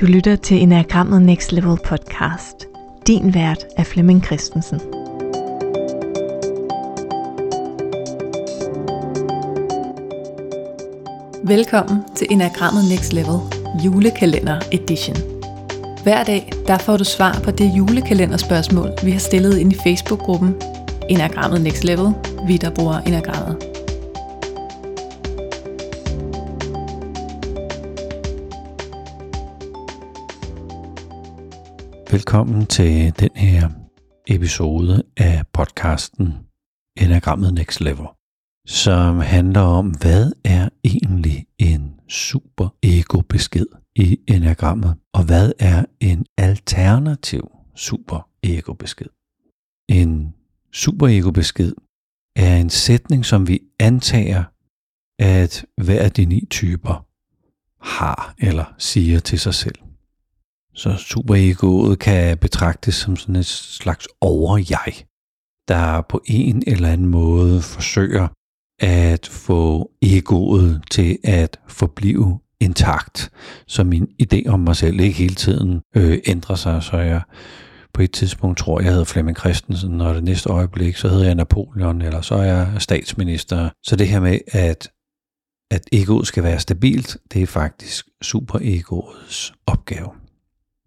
Du lytter til Enagrammet Next Level podcast. Din vært er Flemming Christensen. Velkommen til Enagrammet Next Level julekalender edition. Hver dag der får du svar på det julekalenderspørgsmål, vi har stillet ind i Facebook-gruppen Enagrammet Next Level, vi der bruger Enagrammet. Velkommen til den her episode af podcasten Enagrammet Next Level, som handler om, hvad er egentlig en super ego besked i enagrammet, og hvad er en alternativ super ego besked. En super ego besked er en sætning, som vi antager, at hver af de ni typer har eller siger til sig selv. Så superegoet kan betragtes som sådan et slags over-jeg, der på en eller anden måde forsøger at få egoet til at forblive intakt, så min idé om mig selv ikke hele tiden øh, ændrer sig, så jeg på et tidspunkt tror, jeg hedder Flemming Christensen, og det næste øjeblik, så hedder jeg Napoleon, eller så er jeg statsminister. Så det her med, at, at egoet skal være stabilt, det er faktisk superegoets opgave.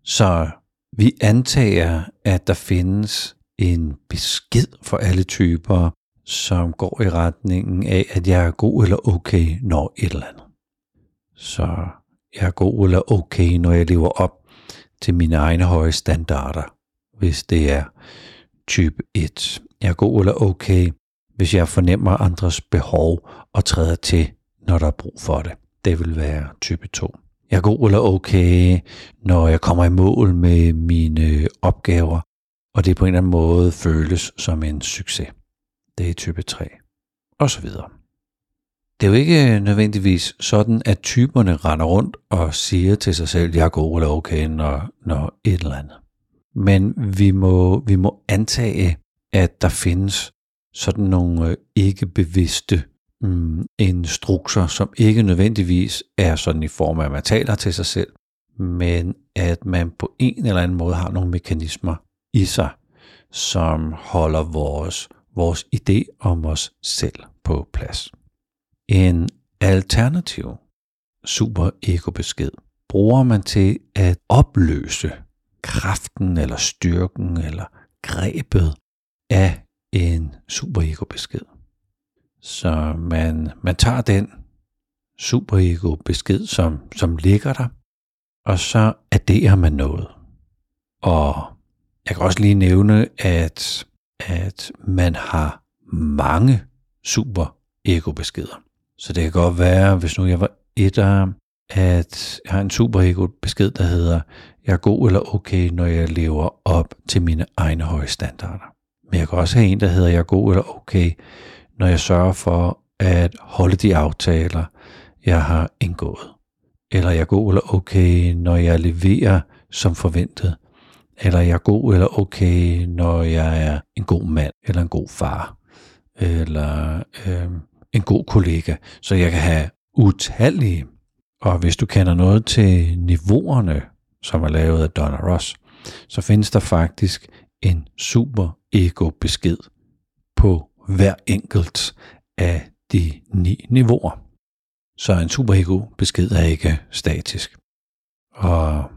Så vi antager, at der findes en besked for alle typer, som går i retningen af, at jeg er god eller okay, når et eller andet. Så jeg er god eller okay, når jeg lever op til mine egne høje standarder, hvis det er type 1. Jeg er god eller okay, hvis jeg fornemmer andres behov og træder til, når der er brug for det. Det vil være type 2 jeg er god eller okay, når jeg kommer i mål med mine øh, opgaver, og det på en eller anden måde føles som en succes. Det er type 3. Og så videre. Det er jo ikke øh, nødvendigvis sådan, at typerne render rundt og siger til sig selv, jeg er god eller okay, når, når et eller andet. Men vi må, vi må antage, at der findes sådan nogle øh, ikke bevidste mm, instrukser, som ikke nødvendigvis er sådan i form af, at man taler til sig selv, men at man på en eller anden måde har nogle mekanismer i sig, som holder vores, vores idé om os selv på plads. En alternativ super ego besked bruger man til at opløse kraften eller styrken eller grebet af en super ego besked. Så man, man tager den superego besked, som, som ligger der, og så adderer man noget. Og jeg kan også lige nævne, at, at man har mange super ego beskeder. Så det kan godt være, hvis nu jeg var etter, at jeg har en super ego besked, der hedder, jeg er god eller okay, når jeg lever op til mine egne høje standarder. Men jeg kan også have en, der hedder, jeg er god eller okay, når jeg sørger for at holde de aftaler, jeg har indgået. Eller jeg er god eller okay, når jeg leverer som forventet. Eller jeg er god eller okay, når jeg er en god mand, eller en god far, eller øh, en god kollega. Så jeg kan have utallige. Og hvis du kender noget til niveauerne, som er lavet af Donna Ross, så findes der faktisk en super ego besked på hver enkelt af de ni niveauer. Så en superego besked er ikke statisk. Og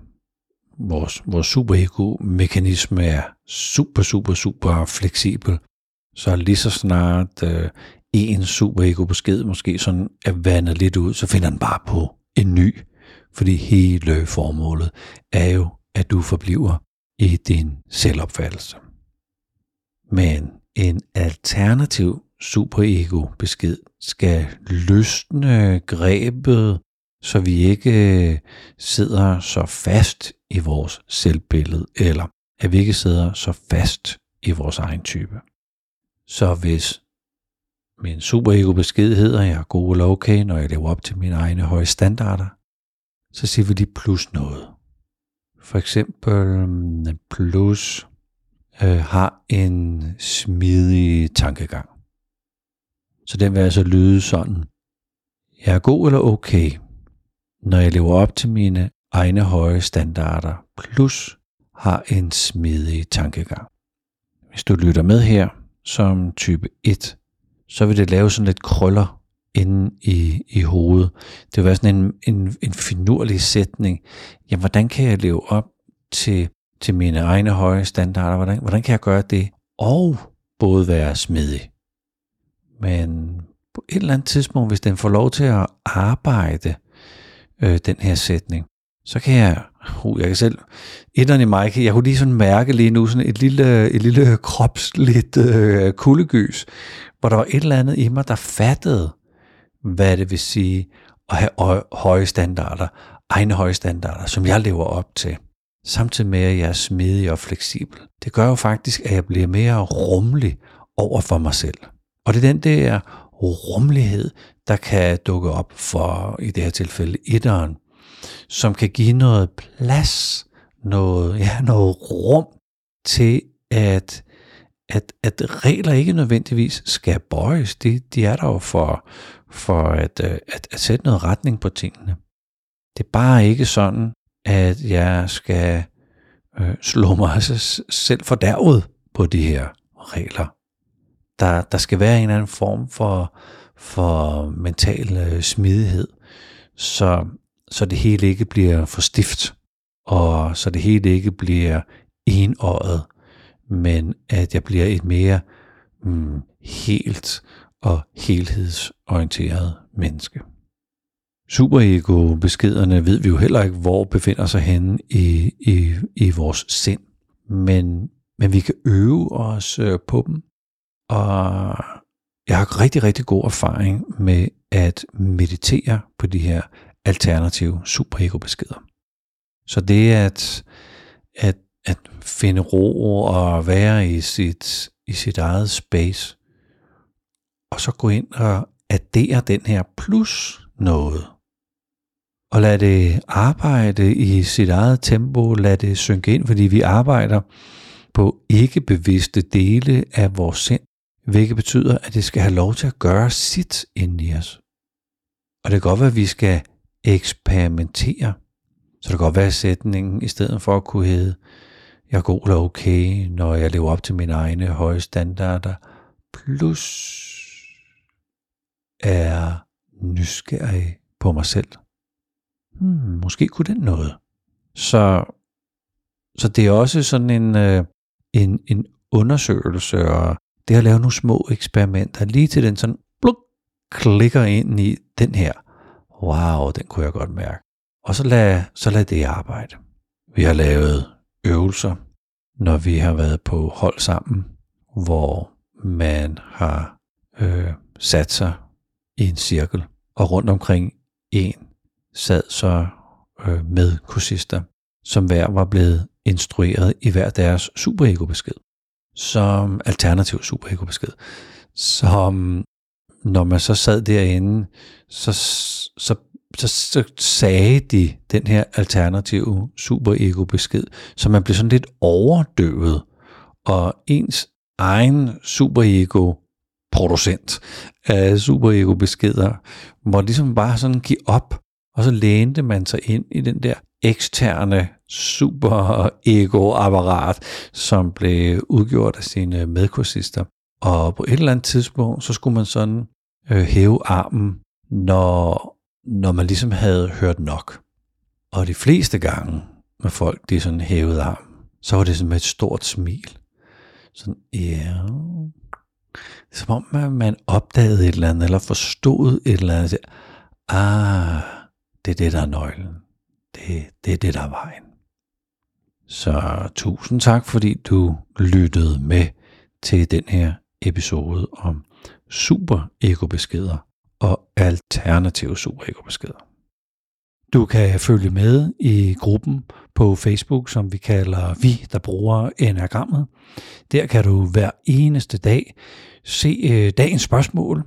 vores, vores superego-mekanisme er super, super, super fleksibel. Så lige så snart øh, en superego-besked måske sådan er vandet lidt ud, så finder den bare på en ny. Fordi hele formålet er jo, at du forbliver i din selvopfattelse. Men en alternativ superego besked skal løsne grebet, så vi ikke øh, sidder så fast i vores selvbillede, eller at vi ikke sidder så fast i vores egen type. Så hvis min superego besked hedder, at jeg er god eller okay, når jeg lever op til mine egne høje standarder, så siger vi lige plus noget. For eksempel mm, plus øh, har en smidig tankegang. Så den vil altså lyde sådan. Jeg er god eller okay, når jeg lever op til mine egne høje standarder, plus har en smidig tankegang. Hvis du lytter med her som type 1, så vil det lave sådan lidt krøller inde i, i hovedet. Det vil være sådan en, en, en finurlig sætning. Jamen, hvordan kan jeg leve op til, til mine egne høje standarder? Hvordan, hvordan kan jeg gøre det? Og både være smidig. Men på et eller andet tidspunkt, hvis den får lov til at arbejde øh, den her sætning, så kan jeg, uh, jeg kan selv, etteren i mig, jeg kunne lige sådan mærke lige nu sådan et lille, et lille kropsligt øh, kuldegys, hvor der var et eller andet i mig, der fattede, hvad det vil sige at have høje standarder, egne høje standarder, som jeg lever op til. Samtidig med, at jeg er smidig og fleksibel. Det gør jo faktisk, at jeg bliver mere rummelig over for mig selv. Og det er den der rummelighed, der kan dukke op for, i det her tilfælde, etteren, som kan give noget plads, noget, ja, noget rum til, at, at, at regler ikke nødvendigvis skal bøjes. De, de er der jo for, for at, øh, at, at sætte noget retning på tingene. Det er bare ikke sådan, at jeg skal øh, slå mig selv fordærvet på de her regler. Der, der skal være en eller anden form for, for mental øh, smidighed, så, så det hele ikke bliver for stift, og så det hele ikke bliver enåret, men at jeg bliver et mere mm, helt og helhedsorienteret menneske. Superego-beskederne ved vi jo heller ikke, hvor befinder sig henne i, i, i vores sind, men, men vi kan øve os øh, på dem, og jeg har rigtig, rigtig god erfaring med at meditere på de her alternative superego-beskeder. Så det at, at, at finde ro og være i sit, i sit eget space, og så gå ind og addere den her plus noget. Og lad det arbejde i sit eget tempo, lad det synke ind, fordi vi arbejder på ikke bevidste dele af vores sind, hvilket betyder, at det skal have lov til at gøre sit ind i os. Og det kan godt være, at vi skal eksperimentere. Så det kan godt være, at sætningen, i stedet for at kunne hedde, jeg er god eller okay, når jeg lever op til mine egne høje standarder, plus er nysgerrig på mig selv. Hmm, måske kunne den noget. Så, så det er også sådan en, øh, en, en undersøgelse, og det at lave nogle små eksperimenter, lige til den sådan bluk, klikker ind i den her. Wow, den kunne jeg godt mærke. Og så lad, så lad det arbejde. Vi har lavet øvelser, når vi har været på hold sammen, hvor man har øh, sat sig i en cirkel, og rundt omkring en sad så øh, med kursister, som hver var blevet instrueret i hver deres superego-besked, som alternativ superego-besked, som når man så sad derinde, så, så, så, så sagde de den her alternative superego-besked, så man blev sådan lidt overdøvet, og ens egen superego producent af superego-beskeder, må ligesom bare sådan give op, og så lænede man sig ind i den der eksterne super-ego-apparat, som blev udgjort af sine medkursister. Og på et eller andet tidspunkt, så skulle man sådan øh, hæve armen, når, når man ligesom havde hørt nok. Og de fleste gange, når folk de sådan hævede armen, så var det sådan med et stort smil. Sådan, ja, yeah, som om man, man opdagede et eller andet, eller forstod et eller andet. Ah, det er det, der er nøglen. Det, det er det, der er vejen. Så tusind tak, fordi du lyttede med til den her episode om super ego-beskeder og alternative super ego-beskeder. Du kan følge med i gruppen på Facebook, som vi kalder Vi, der bruger enagrammet. Der kan du hver eneste dag se øh, dagens spørgsmål,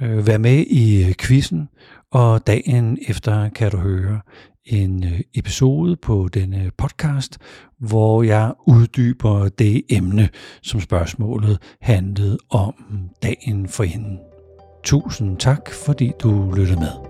øh, være med i quizzen, og dagen efter kan du høre en øh, episode på denne øh, podcast, hvor jeg uddyber det emne, som spørgsmålet handlede om dagen for hende. Tusind tak, fordi du lyttede med.